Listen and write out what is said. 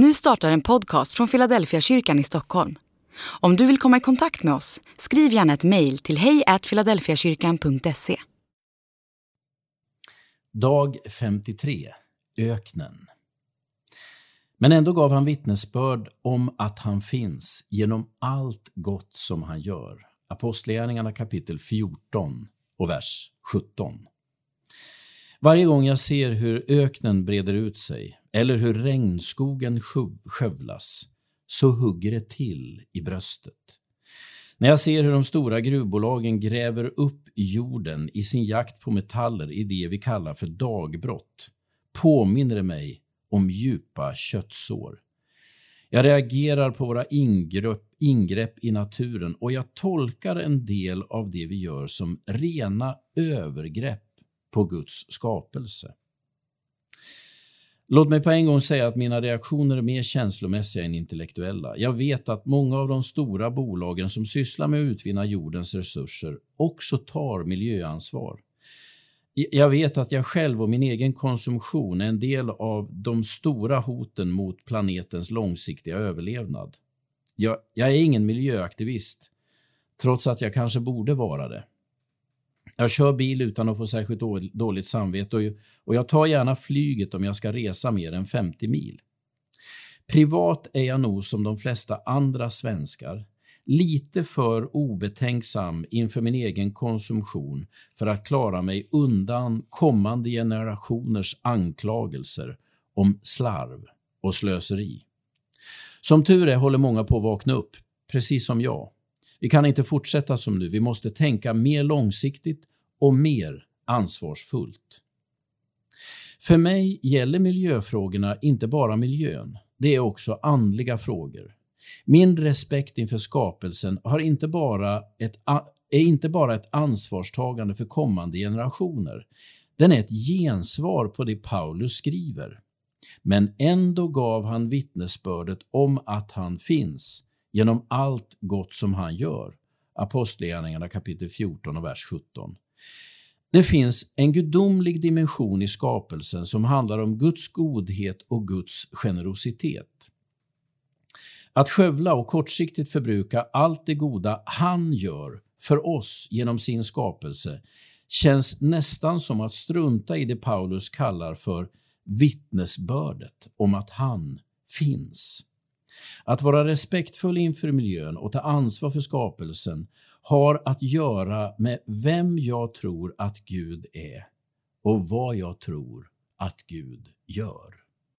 Nu startar en podcast från Philadelphia kyrkan i Stockholm. Om du vill komma i kontakt med oss, skriv gärna ett mejl till hejfiladelfiakyrkan.se. Dag 53. Öknen. Men ändå gav han vittnesbörd om att han finns genom allt gott som han gör. Apostlagärningarna kapitel 14 och vers 17. Varje gång jag ser hur öknen breder ut sig eller hur regnskogen skövlas så hugger det till i bröstet. När jag ser hur de stora gruvbolagen gräver upp jorden i sin jakt på metaller i det vi kallar för dagbrott påminner det mig om djupa köttsår. Jag reagerar på våra ingrepp, ingrepp i naturen och jag tolkar en del av det vi gör som rena övergrepp på Guds skapelse. Låt mig på en gång säga att mina reaktioner är mer känslomässiga än intellektuella. Jag vet att många av de stora bolagen som sysslar med att utvinna jordens resurser också tar miljöansvar. Jag vet att jag själv och min egen konsumtion är en del av de stora hoten mot planetens långsiktiga överlevnad. Jag, jag är ingen miljöaktivist, trots att jag kanske borde vara det. Jag kör bil utan att få särskilt dåligt samvete och jag tar gärna flyget om jag ska resa mer än 50 mil. Privat är jag nog som de flesta andra svenskar lite för obetänksam inför min egen konsumtion för att klara mig undan kommande generationers anklagelser om slarv och slöseri. Som tur är håller många på att vakna upp, precis som jag. Vi kan inte fortsätta som nu. Vi måste tänka mer långsiktigt och mer ansvarsfullt. För mig gäller miljöfrågorna inte bara miljön. Det är också andliga frågor. Min respekt inför skapelsen har inte bara ett, är inte bara ett ansvarstagande för kommande generationer. Den är ett gensvar på det Paulus skriver. Men ändå gav han vittnesbördet om att han finns genom allt gott som han gör. Apostlagärningarna kapitel 14 och vers 17. Det finns en gudomlig dimension i skapelsen som handlar om Guds godhet och Guds generositet. Att skövla och kortsiktigt förbruka allt det goda han gör för oss genom sin skapelse känns nästan som att strunta i det Paulus kallar för vittnesbördet om att han finns. Att vara respektfull inför miljön och ta ansvar för skapelsen har att göra med vem jag tror att Gud är och vad jag tror att Gud gör.